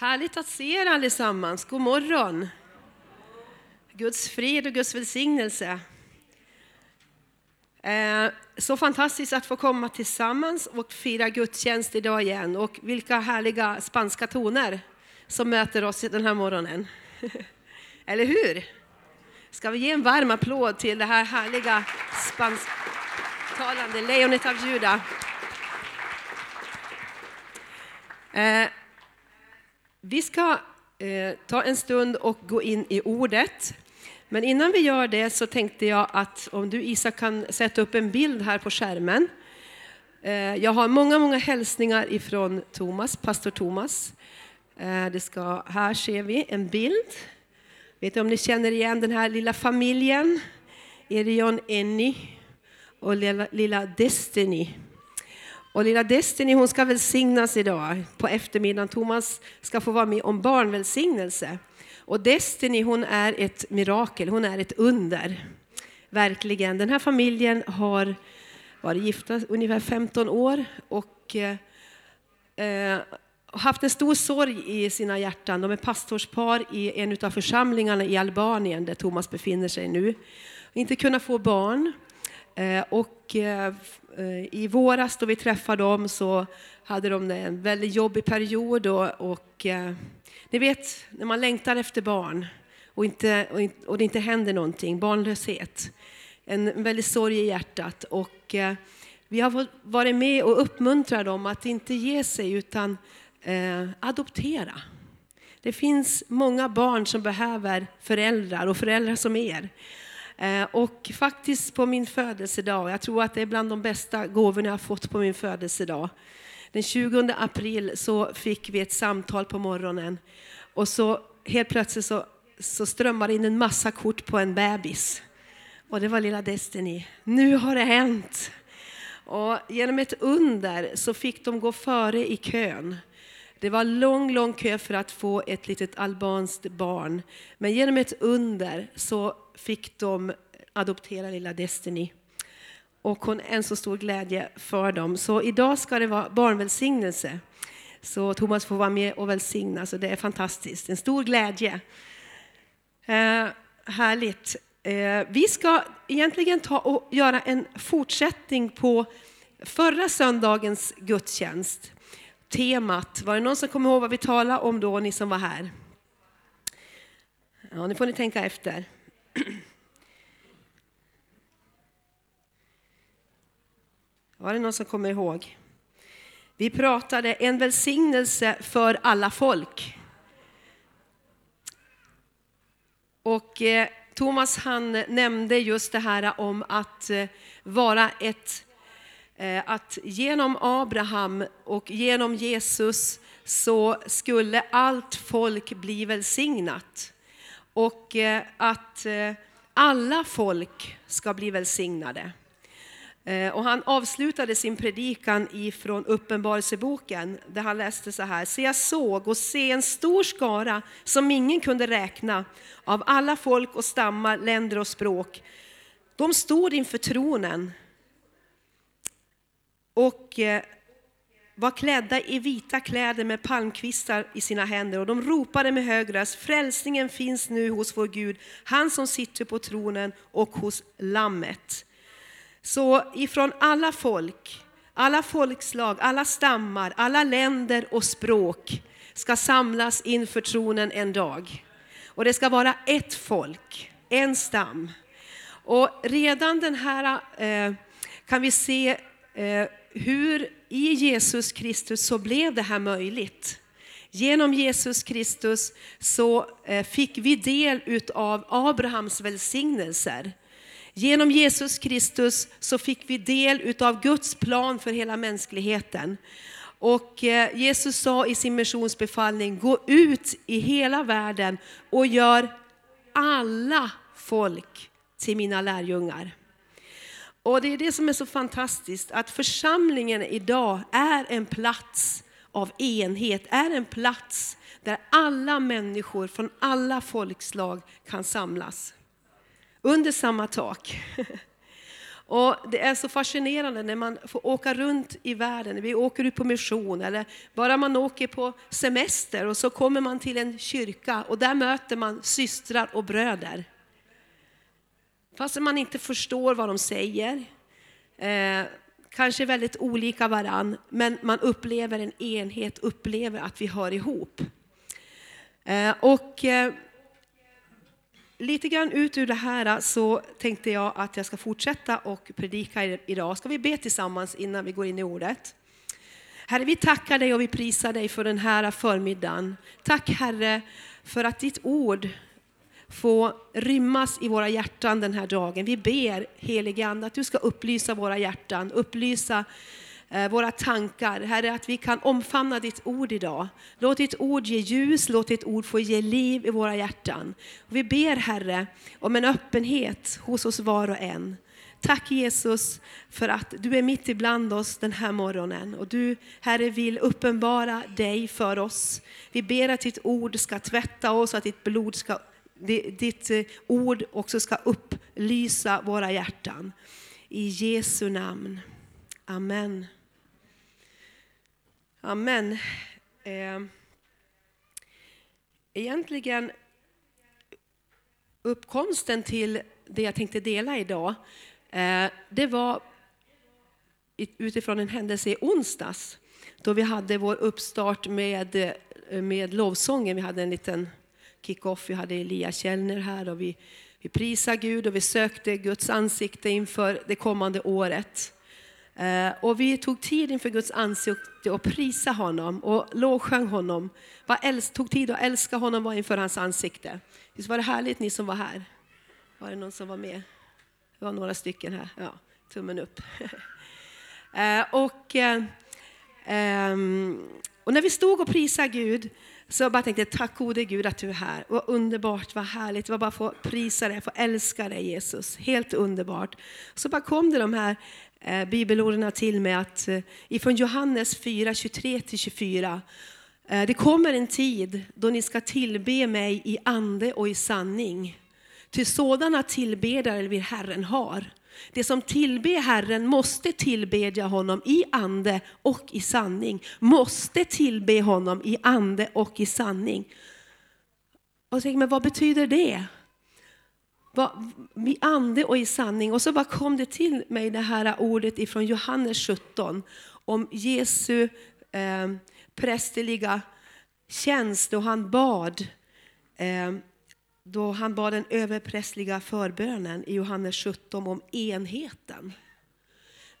Härligt att se er allesammans. God morgon. Guds frid och Guds välsignelse. Eh, så fantastiskt att få komma tillsammans och fira gudstjänst idag igen. Och vilka härliga spanska toner som möter oss den här morgonen. Eller hur? Ska vi ge en varm applåd till det här härliga spansktalande lejonet av Juda. Eh, vi ska eh, ta en stund och gå in i ordet. Men innan vi gör det så tänkte jag att om du Isa kan sätta upp en bild här på skärmen. Eh, jag har många, många hälsningar ifrån Thomas, pastor Thomas. Eh, det ska, här ser vi en bild. Vet du om ni känner igen den här lilla familjen? Erion Enni och lilla, lilla Destiny. Och lilla Destiny hon ska välsignas idag på eftermiddagen. Thomas ska få vara med om barnvälsignelse. Och Destiny hon är ett mirakel, hon är ett under. Verkligen. Den här familjen har varit gifta ungefär 15 år och eh, eh, haft en stor sorg i sina hjärtan. De är pastorspar i en av församlingarna i Albanien där Thomas befinner sig nu. Inte kunna få barn. Eh, och eh, eh, i våras då vi träffade dem så hade de en väldigt jobbig period och, och ni vet när man längtar efter barn och, inte, och, det inte händer någonting, barnlöshet. En väldig sorg i hjärtat och vi har varit med och uppmuntrat dem att inte ge sig utan eh, adoptera. Det finns många barn som behöver föräldrar och föräldrar som er. Eh, och faktiskt på min födelsedag, jag tror att det är bland de bästa gåvorna jag har fått på min födelsedag. Den 20 april så fick vi ett samtal på morgonen och så helt plötsligt så, så strömmade in en massa kort på en bebis. Och det var lilla Destiny. Nu har det hänt! Och genom ett under så fick de gå före i kön. Det var lång, lång kö för att få ett litet albanskt barn. Men genom ett under så fick de adoptera lilla Destiny. Och hon är en så stor glädje för dem. Så idag ska det vara barnvälsignelse. Så Thomas får vara med och välsigna, så det är fantastiskt. En stor glädje. Eh, härligt. Eh, vi ska egentligen ta och göra en fortsättning på förra söndagens gudstjänst temat. Var det någon som kommer ihåg vad vi talade om då, ni som var här? Ja, nu får ni tänka efter. Var det någon som kommer ihåg? Vi pratade en välsignelse för alla folk. Och eh, Thomas han nämnde just det här om att eh, vara ett Eh, att genom Abraham och genom Jesus så skulle allt folk bli välsignat. Och eh, att eh, alla folk ska bli välsignade. Och han avslutade sin predikan ifrån Uppenbarelseboken där han läste så här. Se jag såg och se en stor skara som ingen kunde räkna av alla folk och stammar, länder och språk. De stod inför tronen och eh, var klädda i vita kläder med palmkvistar i sina händer och de ropade med hög röst, frälsningen finns nu hos vår Gud, han som sitter på tronen och hos Lammet. Så ifrån alla folk, alla folkslag, alla stammar, alla länder och språk ska samlas inför tronen en dag. Och det ska vara ett folk, en stam. Och redan den här eh, kan vi se eh, hur i Jesus Kristus så blev det här möjligt. Genom Jesus Kristus så eh, fick vi del utav Abrahams välsignelser. Genom Jesus Kristus så fick vi del utav Guds plan för hela mänskligheten. Och eh, Jesus sa i sin missionsbefallning, gå ut i hela världen och gör alla folk till mina lärjungar. Och det är det som är så fantastiskt, att församlingen idag är en plats av enhet, är en plats där alla människor från alla folkslag kan samlas. Under samma tak. Och det är så fascinerande när man får åka runt i världen, vi åker ut på mission eller bara man åker på semester och så kommer man till en kyrka och där möter man systrar och bröder. Fast man inte förstår vad de säger, eh, kanske väldigt olika varann, men man upplever en enhet, upplever att vi hör ihop. Eh, och eh, lite grann ut ur det här eh, så tänkte jag att jag ska fortsätta och predika idag. Ska vi be tillsammans innan vi går in i ordet? Herre, vi tackar dig och vi prisar dig för den här förmiddagen. Tack Herre för att ditt ord få rymmas i våra hjärtan den här dagen. Vi ber helige Ande att du ska upplysa våra hjärtan, upplysa eh, våra tankar. Herre, att vi kan omfamna ditt ord idag. Låt ditt ord ge ljus, låt ditt ord få ge liv i våra hjärtan. Vi ber Herre om en öppenhet hos oss var och en. Tack Jesus för att du är mitt ibland oss den här morgonen och du Herre vill uppenbara dig för oss. Vi ber att ditt ord ska tvätta oss, att ditt blod ska, ditt eh, ord också ska upplysa våra hjärtan. I Jesu namn. Amen. Amen. Eh, egentligen uppkomsten till det jag tänkte dela idag, eh, det var utifrån en händelse i onsdags då vi hade vår uppstart med, med lovsången. Vi hade en liten kick-off, vi hade Elia Källner här och vi, vi prisade Gud och vi sökte Guds ansikte inför det kommande året. Eh, och vi tog tid inför Guds ansikte och prisade honom och lovsjöng honom. tog tid att älska honom var inför hans ansikte. Visst var det härligt ni som var här? Var det någon som var med? Det var några stycken här. Ja, tummen upp. Eh, och, eh, ehm, och när vi stod och prisade Gud så jag bara tänkte, tack gode Gud att du är här. Vad underbart, vad härligt. vad bara att få prisa dig, få älska dig Jesus. Helt underbart. Så bara kom det de här eh, bibelorden till mig att eh, ifrån Johannes 4, 23-24. Eh, det kommer en tid då ni ska tillbe mig i ande och i sanning. Till sådana tillbedare vill Herren har. Det som tillber Herren måste tillbedja honom i ande och i sanning. Måste tillbe honom i ande och i sanning. Och jag tänker, men vad betyder det? i ande och i sanning. Och så bara kom det till mig det här ordet ifrån Johannes 17 om Jesu eh, prästerliga tjänst och han bad eh, då han bad den överprästliga förbönen i Johannes 17 om enheten.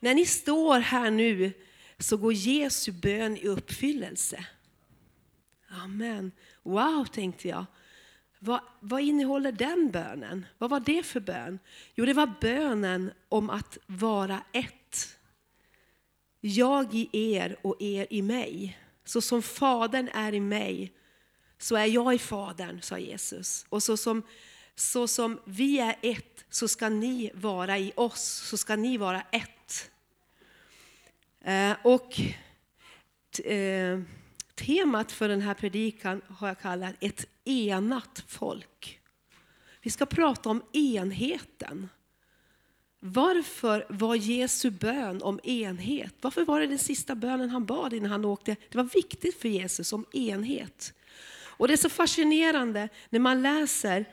När ni står här nu så går Jesu bön i uppfyllelse. Amen. Wow, tänkte jag. Vad, vad innehåller den bönen? Vad var det för bön? Jo, det var bönen om att vara ett. Jag i er och er i mig. Så som Fadern är i mig, så är jag i Fadern, sa Jesus. Och så som, så som vi är ett, så ska ni vara i oss, så ska ni vara ett. Eh, och eh, temat för den här predikan har jag kallat ett enat folk. Vi ska prata om enheten. Varför var Jesu bön om enhet? Varför var det den sista bönen han bad innan han åkte? Det var viktigt för Jesus om enhet. Och det är så fascinerande när man läser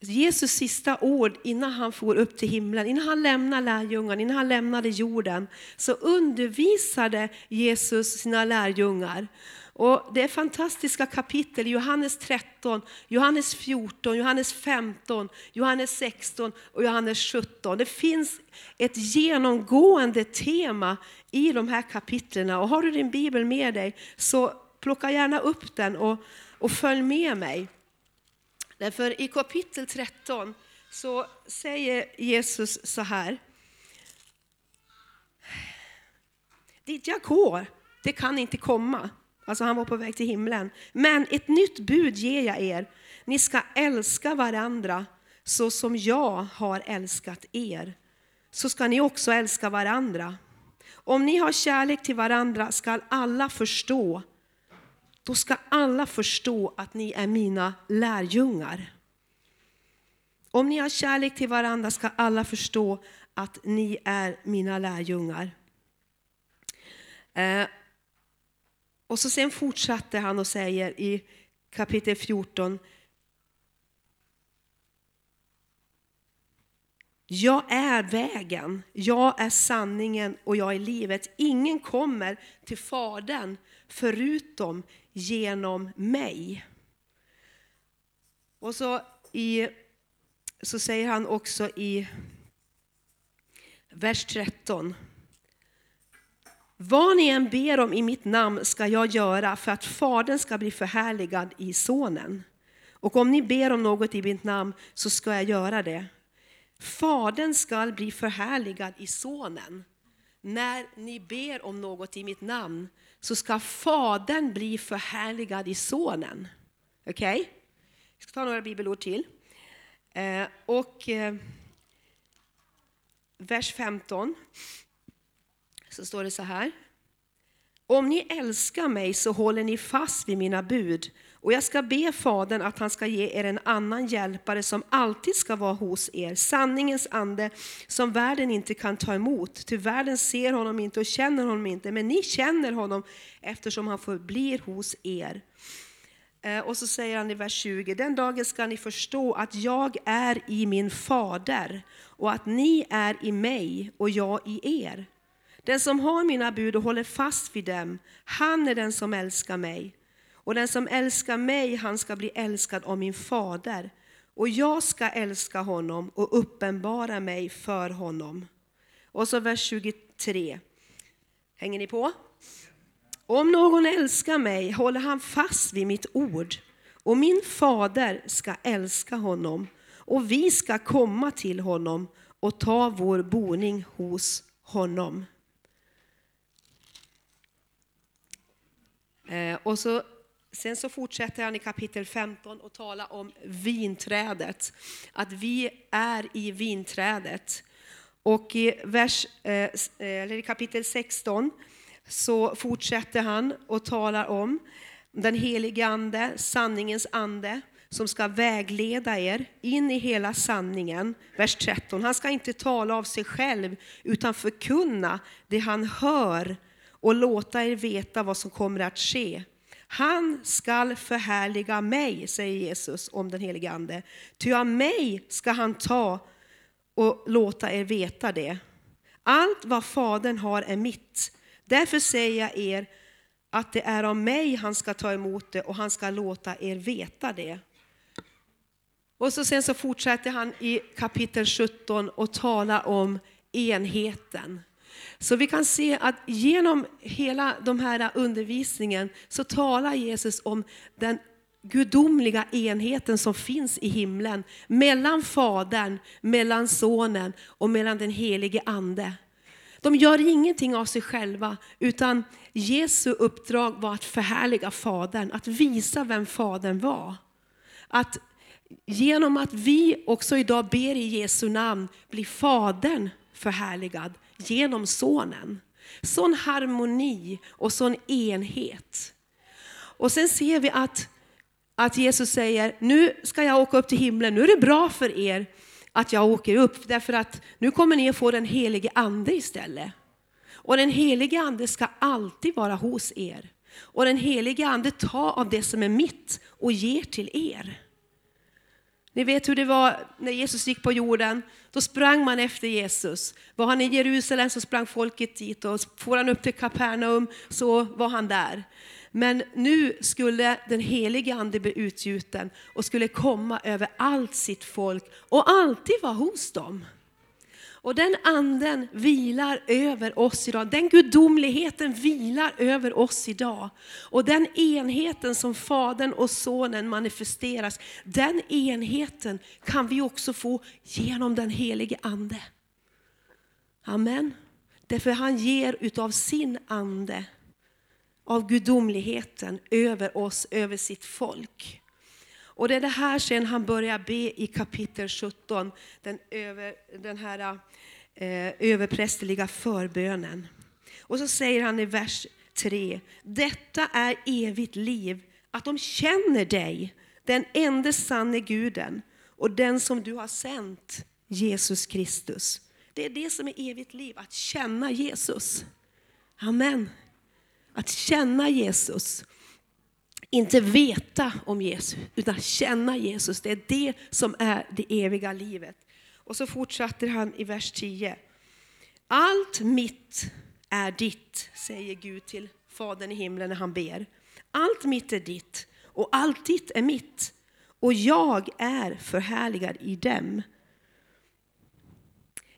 Jesus sista ord innan han får upp till himlen, innan han lämnar lärjungarna, innan han lämnade jorden, så undervisade Jesus sina lärjungar. Och det är fantastiska kapitel, Johannes 13, Johannes 14, Johannes 15, Johannes 16 och Johannes 17. Det finns ett genomgående tema i de här kapitlen. Och har du din bibel med dig så plocka gärna upp den och, och följ med mig. Därför i kapitel 13 så säger Jesus så här. Dit jag går, det kan inte komma. Alltså han var på väg till himlen. Men ett nytt bud ger jag er. Ni ska älska varandra så som jag har älskat er. Så ska ni också älska varandra. Om ni har kärlek till varandra ska alla förstå. Då ska alla förstå att ni är mina lärjungar. Om ni har kärlek till varandra ska alla förstå att ni är mina lärjungar. Eh, och så sen fortsatte han och säger i kapitel 14. Jag är vägen, jag är sanningen och jag är livet. Ingen kommer till Fadern förutom genom mig. Och så, i, så säger han också i vers 13. Vad ni än ber om i mitt namn ska jag göra för att Fadern ska bli förhärligad i Sonen. Och om ni ber om något i mitt namn så ska jag göra det. Fadern ska bli förhärligad i Sonen. När ni ber om något i mitt namn så ska Fadern bli förhärligad i Sonen. Okej? Okay? Jag ska ta några bibelord till. Eh, och eh, vers 15 så står det så här. Om ni älskar mig så håller ni fast vid mina bud och jag ska be Fadern att han ska ge er en annan hjälpare som alltid ska vara hos er, sanningens ande som världen inte kan ta emot. Ty världen ser honom inte och känner honom inte, men ni känner honom eftersom han förblir hos er. Eh, och så säger han i vers 20, den dagen ska ni förstå att jag är i min fader och att ni är i mig och jag i er. Den som har mina bud och håller fast vid dem, han är den som älskar mig. Och den som älskar mig, han ska bli älskad av min fader. Och jag ska älska honom och uppenbara mig för honom. Och så vers 23. Hänger ni på? Om någon älskar mig håller han fast vid mitt ord. Och min fader ska älska honom. Och vi ska komma till honom och ta vår boning hos honom. Eh, och så, sen så fortsätter han i kapitel 15 och tala om vinträdet. Att vi är i vinträdet. Och i, vers, eh, eh, eller i kapitel 16 så fortsätter han och talar om den helige Ande, sanningens ande, som ska vägleda er in i hela sanningen. Vers 13. Han ska inte tala av sig själv utan förkunna det han hör och låta er veta vad som kommer att ske. Han skall förhärliga mig, säger Jesus om den helige Ande. Ty av mig ska han ta och låta er veta det. Allt vad Fadern har är mitt. Därför säger jag er att det är av mig han ska ta emot det och han ska låta er veta det. Och så sen så fortsätter han i kapitel 17 och talar om enheten. Så vi kan se att genom hela den här undervisningen så talar Jesus om den gudomliga enheten som finns i himlen mellan Fadern, mellan Sonen och mellan den helige Ande. De gör ingenting av sig själva, utan Jesu uppdrag var att förhärliga Fadern, att visa vem Fadern var. Att genom att vi också idag ber i Jesu namn blir Fadern förhärligad genom Sonen. Sån harmoni och sån enhet. Och sen ser vi att, att Jesus säger, nu ska jag åka upp till himlen, nu är det bra för er att jag åker upp, därför att nu kommer ni att få den helige ande istället. Och den helige ande ska alltid vara hos er. Och den helige ande tar av det som är mitt och ger till er. Ni vet hur det var när Jesus gick på jorden. Då sprang man efter Jesus. Var han i Jerusalem så sprang folket dit och får han upp till Kapernaum så var han där. Men nu skulle den helige ande bli utgjuten och skulle komma över allt sitt folk och alltid vara hos dem. Och den anden vilar över oss idag. Den gudomligheten vilar över oss idag. Och den enheten som Fadern och Sonen manifesteras, den enheten kan vi också få genom den helige Ande. Amen. Därför han ger utav sin ande, av gudomligheten över oss, över sitt folk. Och det är det här sen han börjar be i kapitel 17, den, över, den här eh, överprästerliga förbönen. Och så säger han i vers 3, detta är evigt liv, att de känner dig, den enda sanne guden och den som du har sänt, Jesus Kristus. Det är det som är evigt liv, att känna Jesus. Amen. Att känna Jesus. Inte veta om Jesus, utan känna Jesus. Det är det som är det eviga livet. Och så fortsätter han i vers 10. Allt mitt är ditt, säger Gud till Fadern i himlen när han ber. Allt mitt är ditt och allt ditt är mitt och jag är förhärligad i dem.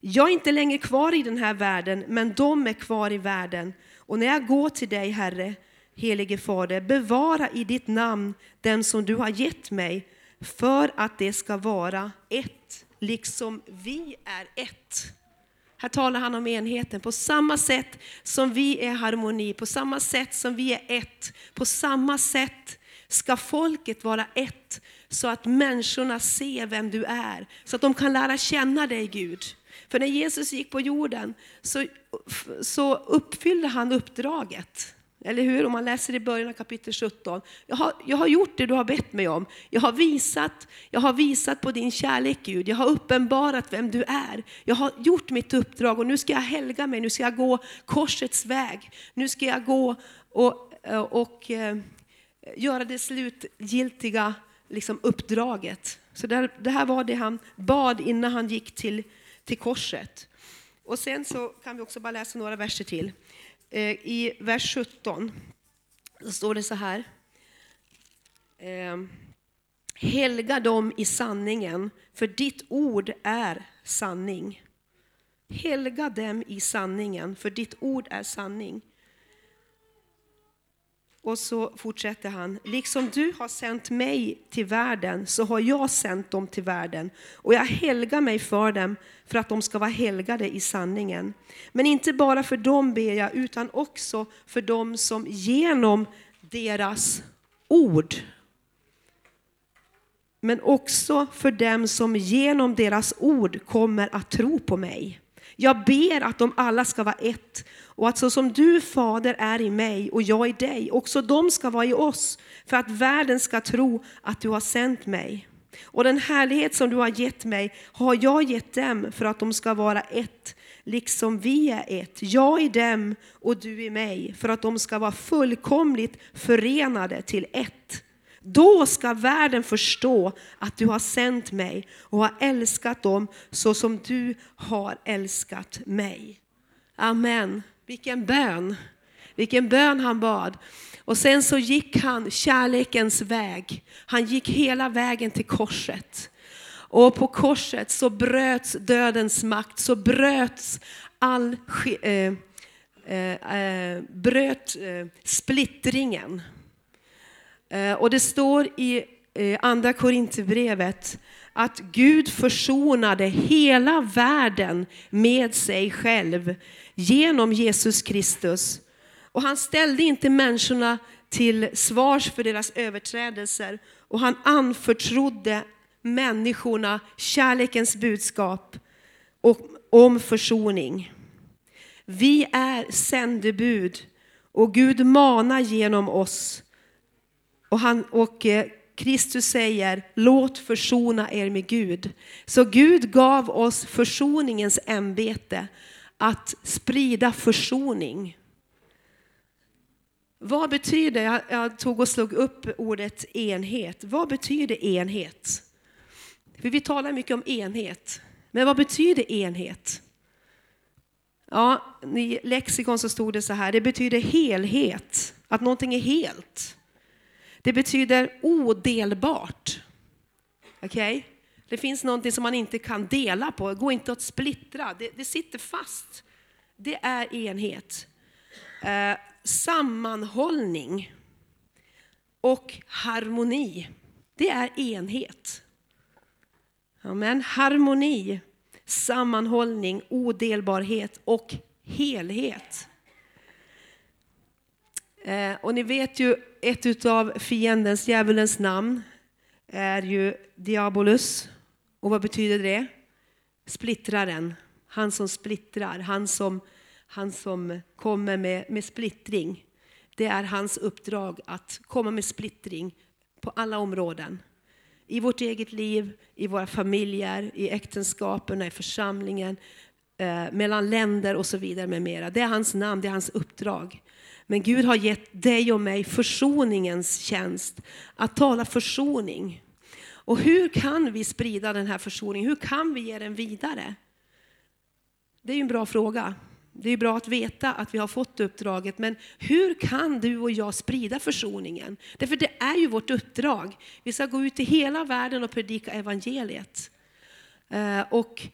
Jag är inte längre kvar i den här världen, men de är kvar i världen. Och när jag går till dig, Herre, helige Fader, bevara i ditt namn den som du har gett mig, för att det ska vara ett, liksom vi är ett. Här talar han om enheten. På samma sätt som vi är harmoni, på samma sätt som vi är ett, på samma sätt ska folket vara ett, så att människorna ser vem du är, så att de kan lära känna dig Gud. För när Jesus gick på jorden så, så uppfyllde han uppdraget. Eller hur? Om man läser i början av kapitel 17. Jag har, jag har gjort det du har bett mig om. Jag har, visat, jag har visat på din kärlek Gud. Jag har uppenbarat vem du är. Jag har gjort mitt uppdrag och nu ska jag helga mig. Nu ska jag gå korsets väg. Nu ska jag gå och, och, och göra det slutgiltiga liksom, uppdraget. Så det, det här var det han bad innan han gick till, till korset. Och sen så kan vi också bara läsa några verser till. Eh, I vers 17 så står det så här. Eh, helga dem i sanningen, för ditt ord är sanning. Helga dem i sanningen, för ditt ord är sanning. Och så fortsätter han, liksom du har sänt mig till världen så har jag sänt dem till världen och jag helgar mig för dem för att de ska vara helgade i sanningen. Men inte bara för dem ber jag utan också för dem som genom deras ord men också för dem som genom deras ord kommer att tro på mig. Jag ber att de alla ska vara ett och att så som du Fader är i mig och jag i dig, också de ska vara i oss för att världen ska tro att du har sänt mig. Och den härlighet som du har gett mig har jag gett dem för att de ska vara ett, liksom vi är ett. Jag i dem och du i mig, för att de ska vara fullkomligt förenade till ett. Då ska världen förstå att du har sänt mig och har älskat dem så som du har älskat mig. Amen. Vilken bön. Vilken bön han bad. Och sen så gick han kärlekens väg. Han gick hela vägen till korset. Och på korset så bröts dödens makt, så bröts all eh, eh, eh, bröt eh, splittringen. Eh, och det står i eh, andra Korinthierbrevet att Gud försonade hela världen med sig själv genom Jesus Kristus. Och han ställde inte människorna till svars för deras överträdelser och han anförtrodde människorna kärlekens budskap och om försoning. Vi är sändebud och Gud manar genom oss och, han, och eh, Kristus säger, låt försona er med Gud. Så Gud gav oss försoningens ämbete, att sprida försoning. Vad betyder, jag, jag tog och slog upp ordet enhet, vad betyder enhet? För vi talar mycket om enhet, men vad betyder enhet? Ja, I lexikon så stod det så här, det betyder helhet, att någonting är helt. Det betyder odelbart. Okej? Okay? Det finns någonting som man inte kan dela på, det går inte att splittra, det, det sitter fast. Det är enhet. Eh, sammanhållning och harmoni, det är enhet. Amen. Harmoni, sammanhållning, odelbarhet och helhet. Eh, och ni vet ju ett av fiendens, djävulens namn är ju Diabolus. Och vad betyder det? Splittraren, han som splittrar, han som, han som kommer med, med splittring. Det är hans uppdrag att komma med splittring på alla områden. I vårt eget liv, i våra familjer, i äktenskapen, i församlingen, eh, mellan länder och så vidare med mera. Det är hans namn, det är hans uppdrag. Men Gud har gett dig och mig försoningens tjänst, att tala försoning. Och hur kan vi sprida den här försoningen? Hur kan vi ge den vidare? Det är en bra fråga. Det är bra att veta att vi har fått uppdraget, men hur kan du och jag sprida försoningen? Därför det är ju vårt uppdrag. Vi ska gå ut i hela världen och predika evangeliet. Eh, och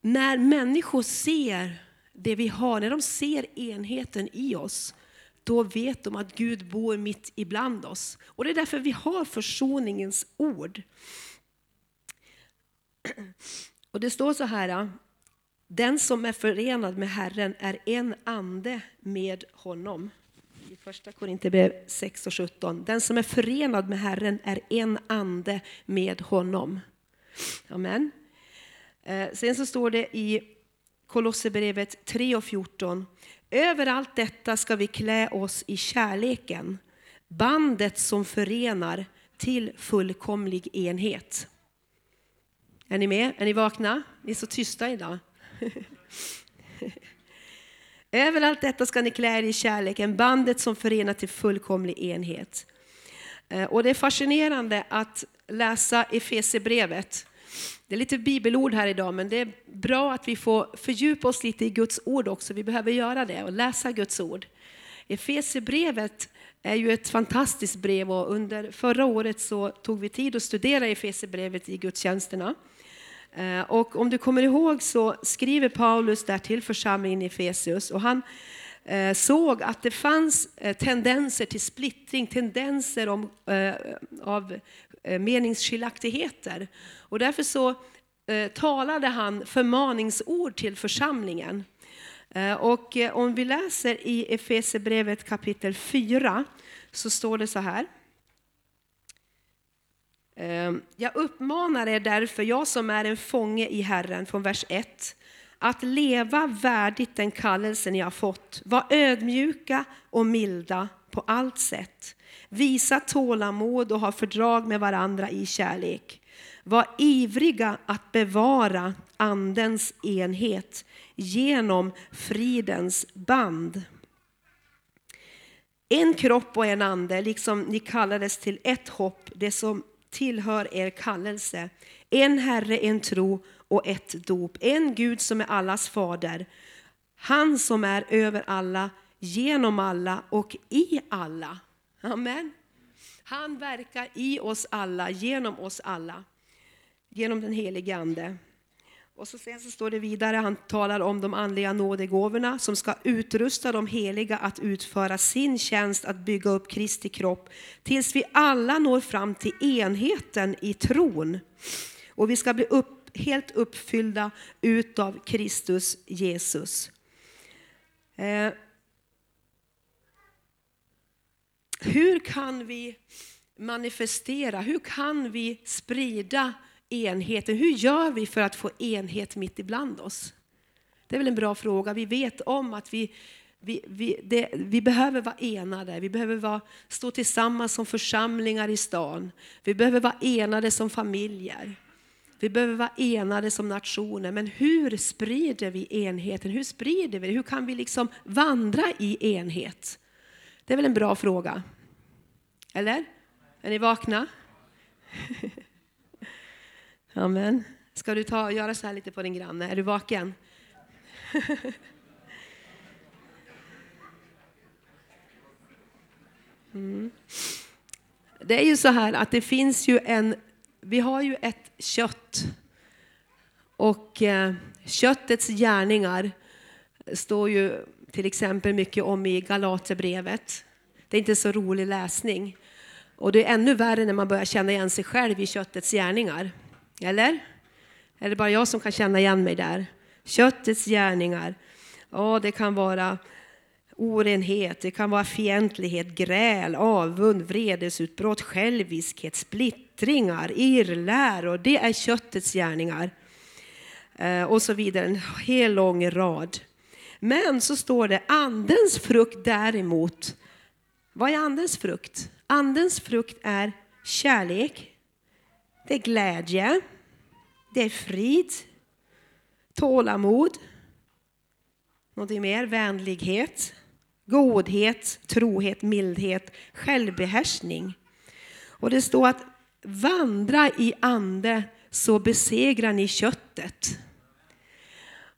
när människor ser det vi har, när de ser enheten i oss, då vet de att Gud bor mitt ibland oss. Och det är därför vi har försoningens ord. Och det står så här, den som är förenad med Herren är en ande med honom. I första Korinthierbrevet 6 och 17. Den som är förenad med Herren är en ande med honom. Amen. Eh, sen så står det i Kolosserbrevet 3 och 14. Över allt detta ska vi klä oss i kärleken, bandet som förenar till fullkomlig enhet. Är ni med? Är ni vakna? Ni är så tysta idag. Över allt detta ska ni klä er i kärleken, bandet som förenar till fullkomlig enhet. Eh, och det är fascinerande att läsa Efesierbrevet. Det är lite bibelord här idag, men det är bra att vi får fördjupa oss lite i Guds ord också. Vi behöver göra det och läsa Guds ord. Efesierbrevet är ju ett fantastiskt brev och under förra året så tog vi tid att studera Efesierbrevet i gudstjänsterna. Eh, och om du kommer ihåg så skriver Paulus där till församlingen i Efesius och han Eh, såg att det fanns eh, tendenser till splittring, tendenser om, eh, av meningsskiljaktigheter. Och därför så talade han förmaningsord till församlingen. Och om vi läser i Efesierbrevet kapitel 4 så står det så här. Jag uppmanar er därför, jag som är en fånge i Herren, från vers 1, att leva värdigt den kallelse ni har fått. Var ödmjuka och milda på allt sätt. Visa tålamod och ha fördrag med varandra i kärlek. Var ivriga att bevara Andens enhet genom fridens band. En kropp och en ande, liksom ni kallades till ett hopp, det som tillhör er kallelse. En Herre, en tro och ett dop. En Gud som är allas fader. Han som är över alla, genom alla och i alla. Amen. Han verkar i oss alla, genom oss alla. Genom den helige Ande. Och så sen så står det vidare, han talar om de andliga nådegåvorna som ska utrusta de heliga att utföra sin tjänst att bygga upp Kristi kropp tills vi alla når fram till enheten i tron. Och vi ska bli upp, helt uppfyllda utav Kristus Jesus. Eh, hur kan vi manifestera, hur kan vi sprida enheten. Hur gör vi för att få enhet mitt ibland oss? Det är väl en bra fråga. Vi vet om att vi, vi, vi, det, vi behöver vara enade. Vi behöver vara, stå tillsammans som församlingar i stan. Vi behöver vara enade som familjer. Vi behöver vara enade som nationer. Men hur sprider vi enheten? Hur sprider vi det? Hur kan vi liksom vandra i enhet? Det är väl en bra fråga? Eller? Är ni vakna? Amen. Ska du ta, göra så här lite på din granne? Är du vaken? Mm. Det är ju så här att det finns ju en, vi har ju ett kött. Och eh, köttets gärningar står ju till exempel mycket om i Galaterbrevet. Det är inte så rolig läsning. Och det är ännu värre när man börjar känna igen sig själv i köttets gärningar. Eller? Är det bara jag som kan känna igen mig där? Köttets gärningar. Ja, det kan vara orenhet, det kan vara fientlighet, gräl, avund, vredesutbrott, själviskhet, splittringar, irrläror. Det är köttets gärningar. Eh, och så vidare, en hel lång rad. Men så står det andens frukt däremot. Vad är andens frukt? Andens frukt är kärlek, det är glädje, det är frid, tålamod, någonting mer, vänlighet, godhet, trohet, mildhet, självbehärskning. Och det står att vandra i ande så besegrar ni köttet.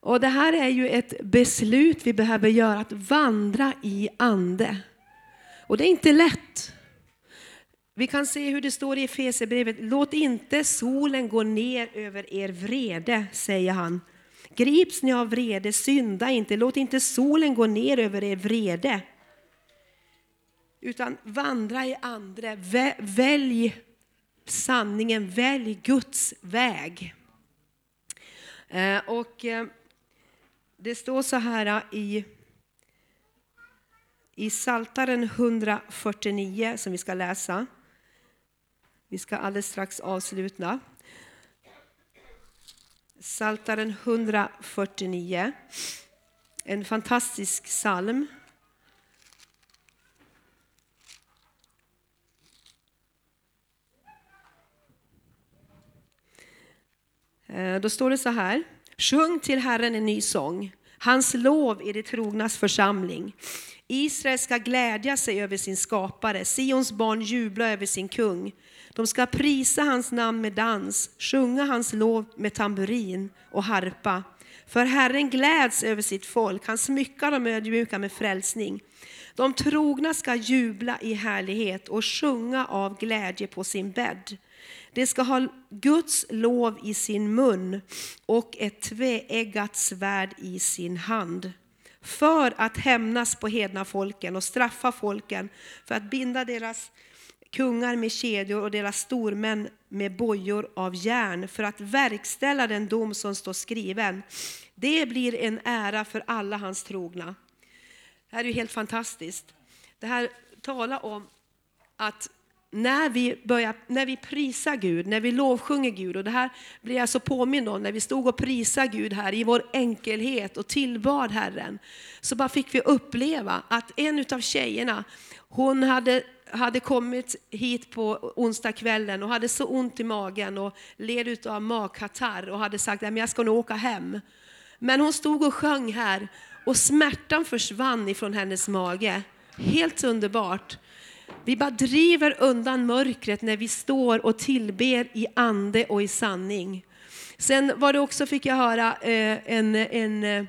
Och det här är ju ett beslut vi behöver göra, att vandra i ande. Och det är inte lätt. Vi kan se hur det står i Efesierbrevet. Låt inte solen gå ner över er vrede, säger han. Grips ni av vrede, synda inte. Låt inte solen gå ner över er vrede. Utan vandra i andre. Välj sanningen, välj Guds väg. Eh, och eh, det står så här i i Saltaren 149 som vi ska läsa. Vi ska alldeles strax avsluta. Saltaren 149. En fantastisk psalm. Eh, då står det så här. Sjung till Herren en ny sång, hans lov i det trognas församling. Israel ska glädja sig över sin skapare, Sions barn jubla över sin kung. De ska prisa hans namn med dans, sjunga hans lov med tamburin och harpa. För Herren gläds över sitt folk, han smyckar de ödmjuka med frälsning. De trogna ska jubla i härlighet och sjunga av glädje på sin bädd. De ska ha Guds lov i sin mun och ett tveeggat svärd i sin hand för att hämnas på hedna folken och straffa folken, för att binda deras kungar med kedjor och deras stormän med bojor av järn, för att verkställa den dom som står skriven. Det blir en ära för alla hans trogna. Det här är ju helt fantastiskt. Det här talar om att när vi, börjar, när vi prisar Gud, när vi lovsjunger Gud, och det här blir jag så påmind om när vi stod och prisade Gud här i vår enkelhet och tillbad Herren, så bara fick vi uppleva att en av tjejerna, hon hade, hade kommit hit på onsdagskvällen och hade så ont i magen och led av magkatarr och hade sagt att jag ska nog åka hem. Men hon stod och sjöng här och smärtan försvann ifrån hennes mage. Helt underbart. Vi bara driver undan mörkret när vi står och tillber i ande och i sanning. Sen var det också, fick jag höra, eh, en, en, eh,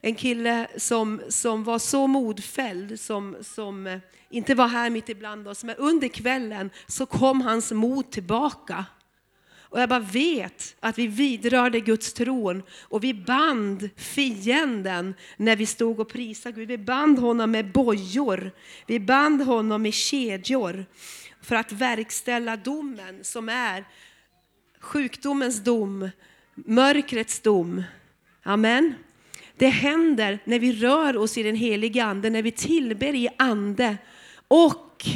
en kille som, som var så modfälld, som, som eh, inte var här mitt ibland oss, men under kvällen så kom hans mod tillbaka. Och jag bara vet att vi vidrörde Guds tron och vi band fienden när vi stod och prisade Gud. Vi band honom med bojor, vi band honom med kedjor för att verkställa domen som är sjukdomens dom, mörkrets dom. Amen. Det händer när vi rör oss i den heliga ande, när vi tillber i ande och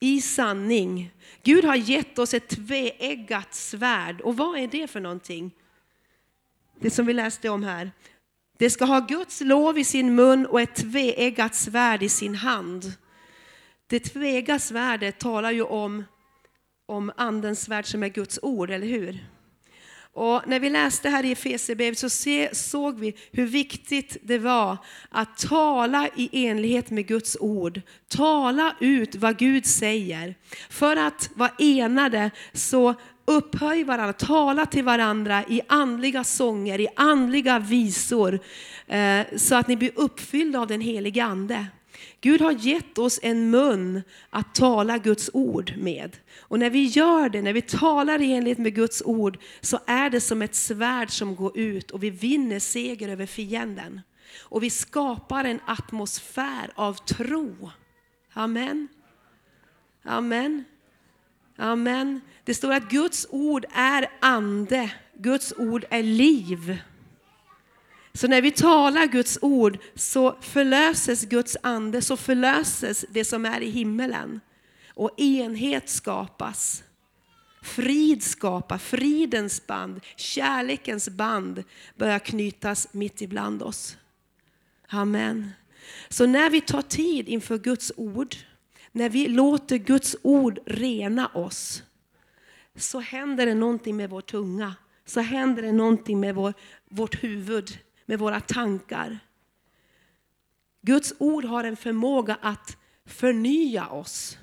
i sanning. Gud har gett oss ett tveeggat svärd. Och vad är det för någonting? Det som vi läste om här. Det ska ha Guds lov i sin mun och ett tveeggat svärd i sin hand. Det tveeggade svärdet talar ju om, om andens svärd som är Guds ord, eller hur? Och när vi läste här i Efesierbrevet så se, såg vi hur viktigt det var att tala i enlighet med Guds ord. Tala ut vad Gud säger. För att vara enade så upphöj varandra, tala till varandra i andliga sånger, i andliga visor. Eh, så att ni blir uppfyllda av den helige Ande. Gud har gett oss en mun att tala Guds ord med. Och när vi gör det, när vi talar i enlighet med Guds ord, så är det som ett svärd som går ut och vi vinner seger över fienden. Och vi skapar en atmosfär av tro. Amen. Amen. Amen. Det står att Guds ord är ande, Guds ord är liv. Så när vi talar Guds ord så förlöses Guds ande, så förlöses det som är i himmelen. Och enhet skapas. Frid skapas, fridens band, kärlekens band börjar knytas mitt ibland oss. Amen. Så när vi tar tid inför Guds ord, när vi låter Guds ord rena oss, så händer det någonting med vår tunga. Så händer det någonting med vår, vårt huvud med våra tankar. Guds ord har en förmåga att förnya oss.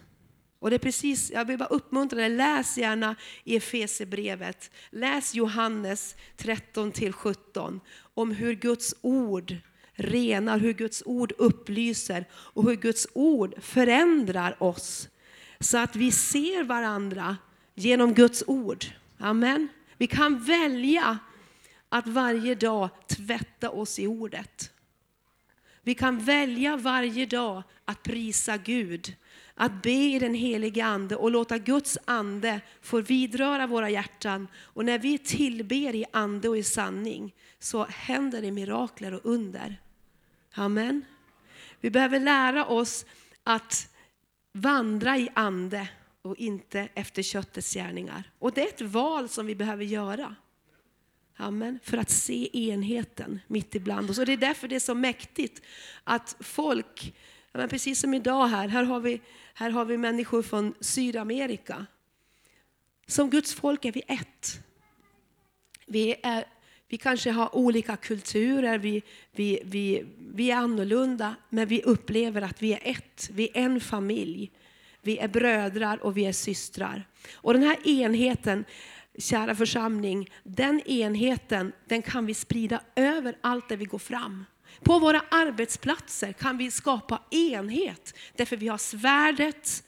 Och det är precis, jag vill bara uppmuntra dig, läs gärna i Efesierbrevet. Läs Johannes 13-17 om hur Guds ord renar, hur Guds ord upplyser och hur Guds ord förändrar oss. Så att vi ser varandra genom Guds ord. Amen. Vi kan välja att varje dag tvätta oss i ordet. Vi kan välja varje dag att prisa Gud, att be i den helige Ande och låta Guds ande få vidröra våra hjärtan. Och när vi tillber i ande och i sanning så händer det mirakler och under. Amen. Vi behöver lära oss att vandra i ande och inte efter köttets gärningar. Och det är ett val som vi behöver göra. Amen. För att se enheten mitt ibland oss. Och det är därför det är så mäktigt att folk, precis som idag här, här har, vi, här har vi människor från Sydamerika. Som Guds folk är vi ett. Vi, är, vi kanske har olika kulturer, vi, vi, vi, vi är annorlunda, men vi upplever att vi är ett. Vi är en familj. Vi är brödrar och vi är systrar. Och den här enheten, kära församling, den enheten den kan vi sprida över allt där vi går fram. På våra arbetsplatser kan vi skapa enhet, därför vi har svärdet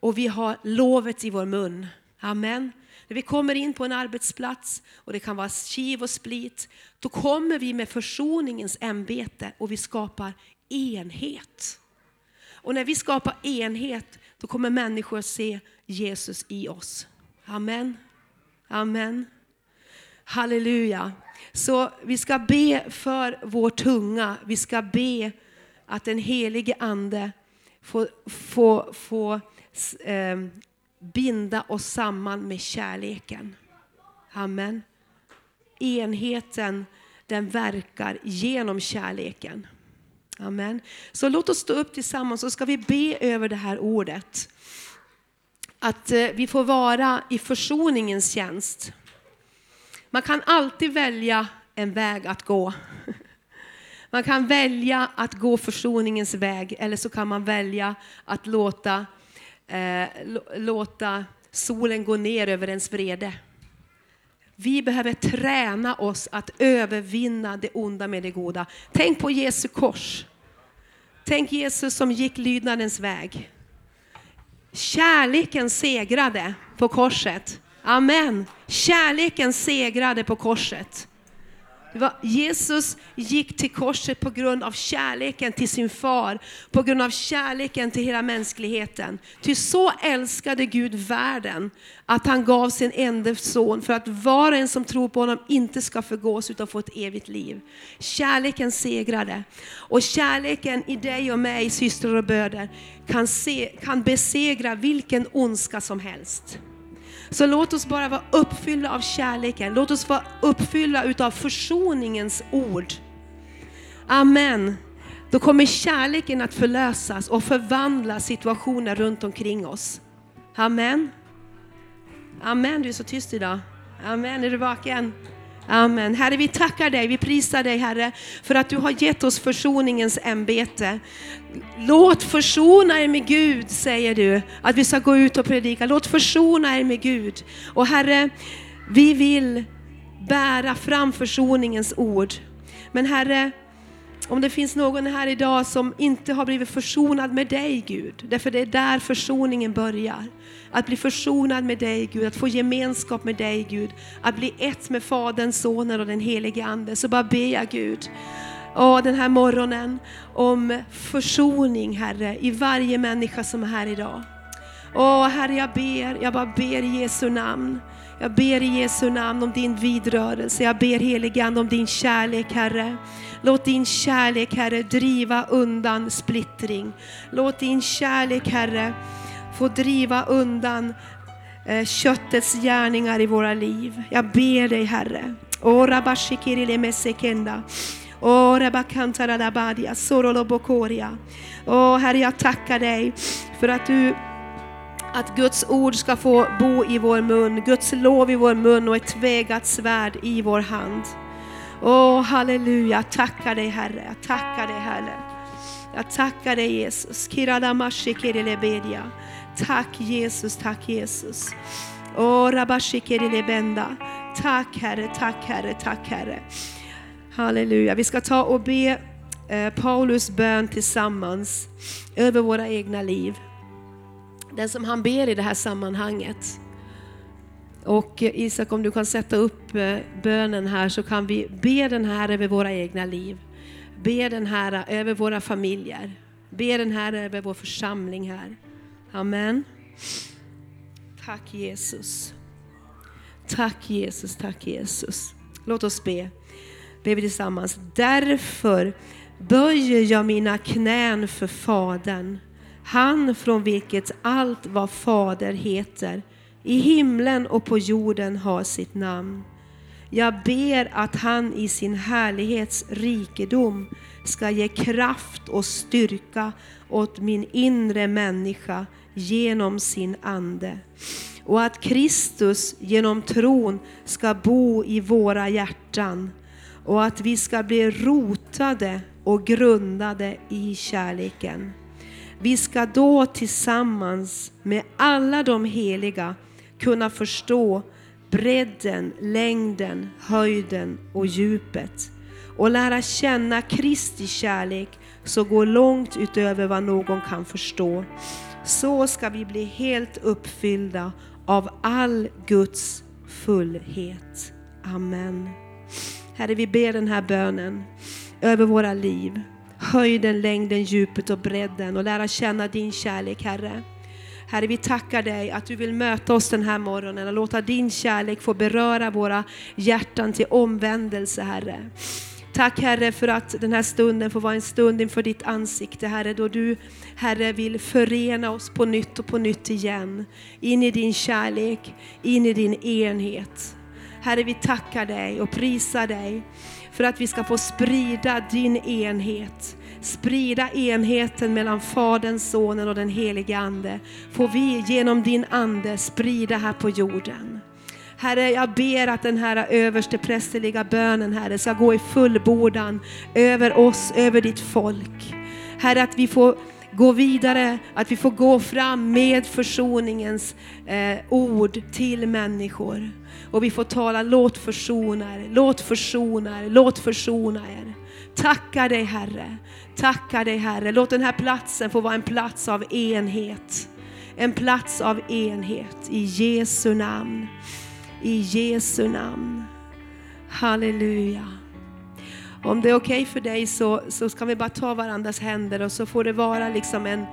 och vi har lovet i vår mun. Amen. När vi kommer in på en arbetsplats och det kan vara kiv och split, då kommer vi med försoningens ämbete och vi skapar enhet. Och när vi skapar enhet, då kommer människor att se Jesus i oss. Amen. Amen. Halleluja. Så vi ska be för vår tunga. Vi ska be att den helige Ande får, får, får eh, binda oss samman med kärleken. Amen. Enheten den verkar genom kärleken. Amen. Så låt oss stå upp tillsammans så ska vi be över det här ordet. Att eh, vi får vara i försoningens tjänst. Man kan alltid välja en väg att gå. Man kan välja att gå försoningens väg eller så kan man välja att låta, eh, låta solen gå ner över ens vrede. Vi behöver träna oss att övervinna det onda med det goda. Tänk på Jesu kors. Tänk Jesus som gick lydnadens väg. Kärleken segrade på korset. Amen. Kärleken segrade på korset. Jesus gick till korset på grund av kärleken till sin far, på grund av kärleken till hela mänskligheten. Ty så älskade Gud världen att han gav sin enda son för att var och en som tror på honom inte ska förgås utan få ett evigt liv. Kärleken segrade. Och kärleken i dig och mig, systrar och bröder, kan, se, kan besegra vilken ondska som helst. Så låt oss bara vara uppfyllda av kärleken. Låt oss vara uppfyllda utav försoningens ord. Amen. Då kommer kärleken att förlösas och förvandla situationer runt omkring oss. Amen. Amen, du är så tyst idag. Amen, är du vaken? Amen. Herre, vi tackar dig, vi prisar dig Herre, för att du har gett oss försoningens ämbete. Låt försona er med Gud, säger du, att vi ska gå ut och predika. Låt försona er med Gud. Och Herre, vi vill bära fram försoningens ord. Men Herre, om det finns någon här idag som inte har blivit försonad med dig Gud, därför det är där försoningen börjar. Att bli försonad med dig Gud, att få gemenskap med dig Gud, att bli ett med Fadern, Sonen och den helige Ande. Så bara ber jag Gud, Åh, den här morgonen om försoning Herre i varje människa som är här idag. Åh Herre jag ber, jag bara ber i Jesu namn. Jag ber i Jesu namn om din vidrörelse. Jag ber helige Ande om din kärlek Herre. Låt din kärlek Herre driva undan splittring. Låt din kärlek Herre få driva undan eh, köttets gärningar i våra liv. Jag ber dig Herre. Ora bashikirile mesekenda. Ora bakantara labadia, sorolo bokoria. Åh Herre, jag tackar dig för att du att Guds ord ska få bo i vår mun, Guds lov i vår mun och ett tvegat svärd i vår hand. Åh halleluja, tackar dig Herre, tackar dig Herre. Jag tackar dig Jesus. Tack Jesus, tack Jesus. Oh, tack Herre, tack Herre, tack Herre. Halleluja. Vi ska ta och be eh, Paulus bön tillsammans över våra egna liv. Den som han ber i det här sammanhanget. Och eh, Isak, om du kan sätta upp eh, bönen här så kan vi be den här över våra egna liv. Be den här eh, över våra familjer. Be den här över vår församling här. Amen. Tack Jesus. Tack Jesus, tack Jesus. Låt oss be. Be vi tillsammans. Därför böjer jag mina knän för Fadern, han från vilket allt vad Fader heter, i himlen och på jorden har sitt namn. Jag ber att han i sin härlighets rikedom ska ge kraft och styrka åt min inre människa genom sin ande. Och att Kristus genom tron ska bo i våra hjärtan och att vi ska bli rotade och grundade i kärleken. Vi ska då tillsammans med alla de heliga kunna förstå bredden, längden, höjden och djupet och lära känna Kristi kärlek som går långt utöver vad någon kan förstå. Så ska vi bli helt uppfyllda av all Guds fullhet. Amen. Herre, vi ber den här bönen över våra liv. Höjden, längden, djupet och bredden och lära känna din kärlek, Herre. Herre, vi tackar dig att du vill möta oss den här morgonen och låta din kärlek få beröra våra hjärtan till omvändelse, Herre. Tack Herre för att den här stunden får vara en stund inför ditt ansikte Herre, då du Herre vill förena oss på nytt och på nytt igen. In i din kärlek, in i din enhet. Herre vi tackar dig och prisar dig för att vi ska få sprida din enhet. Sprida enheten mellan Fadern, Sonen och den helige Ande. Får vi genom din Ande sprida här på jorden. Herre, jag ber att den här överste prästerliga bönen, Herre, ska gå i fullbordan över oss, över ditt folk. Herre, att vi får gå vidare, att vi får gå fram med försoningens eh, ord till människor. Och vi får tala, låt försona er, låt försona er, låt försona er. Tacka dig Herre, tacka dig Herre. Låt den här platsen få vara en plats av enhet. En plats av enhet i Jesu namn. I Jesu namn. Halleluja. Om det är okej okay för dig så, så ska vi bara ta varandras händer och så får det vara liksom en,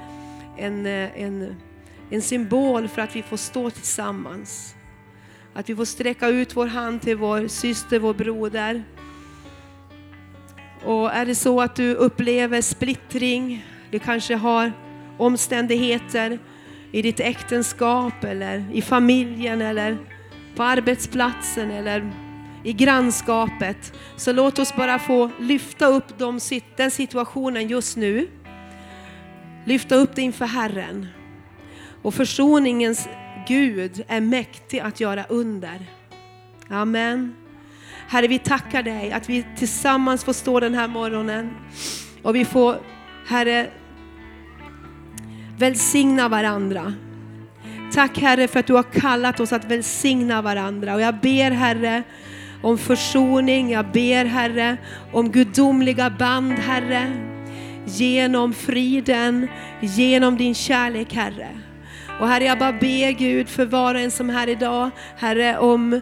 en, en, en symbol för att vi får stå tillsammans. Att vi får sträcka ut vår hand till vår syster, vår broder. Och är det så att du upplever splittring, du kanske har omständigheter i ditt äktenskap eller i familjen eller på arbetsplatsen eller i grannskapet. Så låt oss bara få lyfta upp de, den situationen just nu. Lyfta upp det inför Herren. Och försoningens Gud är mäktig att göra under. Amen. Herre, vi tackar dig att vi tillsammans får stå den här morgonen och vi får, Herre, välsigna varandra. Tack Herre för att du har kallat oss att välsigna varandra och jag ber Herre om försoning, jag ber Herre om gudomliga band Herre. Genom friden, genom din kärlek Herre. Och Herre jag bara ber Gud för var och en som är här idag, Herre om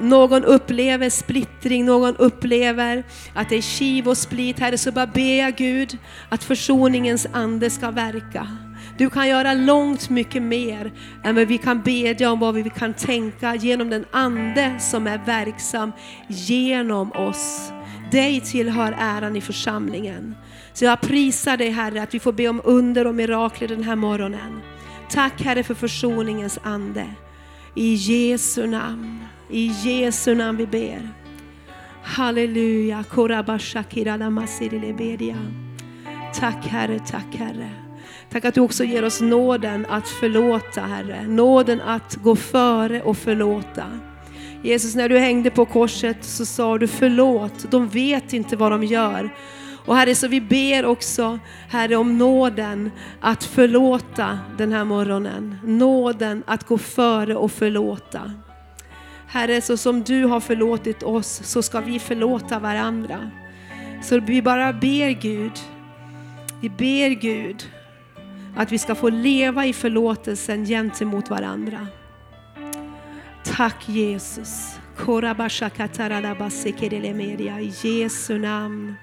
någon upplever splittring, någon upplever att det är kiv och split, Herre, så bara ber jag Gud att försoningens ande ska verka. Du kan göra långt mycket mer än vad vi kan bedja om, vad vi kan tänka genom den ande som är verksam genom oss. Dig tillhör äran i församlingen. Så jag prisar dig Herre att vi får be om under och mirakler den här morgonen. Tack Herre för försoningens ande. I Jesu namn. I Jesu namn vi ber. Halleluja. Tack Herre, tack Herre. Tack att du också ger oss nåden att förlåta Herre. Nåden att gå före och förlåta. Jesus, när du hängde på korset så sa du förlåt, de vet inte vad de gör. Och Herre, så vi ber också, Herre, om nåden att förlåta den här morgonen. Nåden att gå före och förlåta. Herre, så som du har förlåtit oss så ska vi förlåta varandra. Så vi bara ber Gud, vi ber Gud att vi ska få leva i förlåtelsen gentemot varandra. Tack Jesus. I Jesu namn.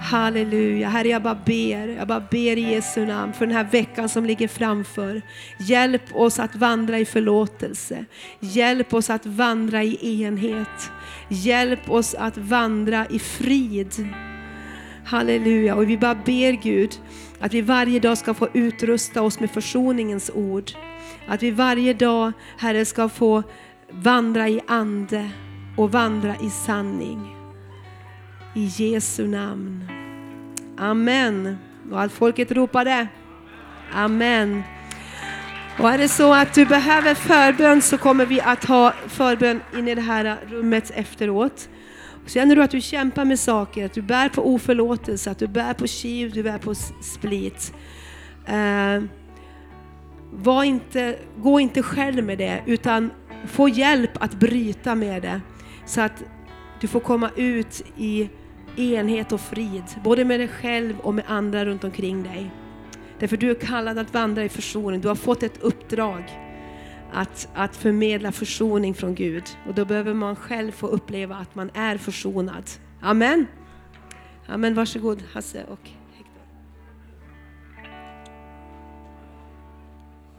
Halleluja. Herre, jag bara ber, jag bara ber i Jesu namn för den här veckan som ligger framför. Hjälp oss att vandra i förlåtelse. Hjälp oss att vandra i enhet. Hjälp oss att vandra i frid. Halleluja. Och vi bara ber Gud att vi varje dag ska få utrusta oss med försoningens ord. Att vi varje dag, Herre, ska få vandra i ande och vandra i sanning. I Jesu namn. Amen. Och allt folket ropade. Amen. Och är det så att du behöver förbön så kommer vi att ha förbön inne i det här rummet efteråt. Känner du att du kämpar med saker, att du bär på oförlåtelse, att du bär på kiv, du bär på split. Eh, var inte, gå inte själv med det, utan få hjälp att bryta med det. Så att du får komma ut i enhet och frid, både med dig själv och med andra runt omkring dig. Därför du är kallad att vandra i försoning. Du har fått ett uppdrag att, att förmedla försoning från Gud. Och då behöver man själv få uppleva att man är försonad. Amen. Amen, varsågod Hasse och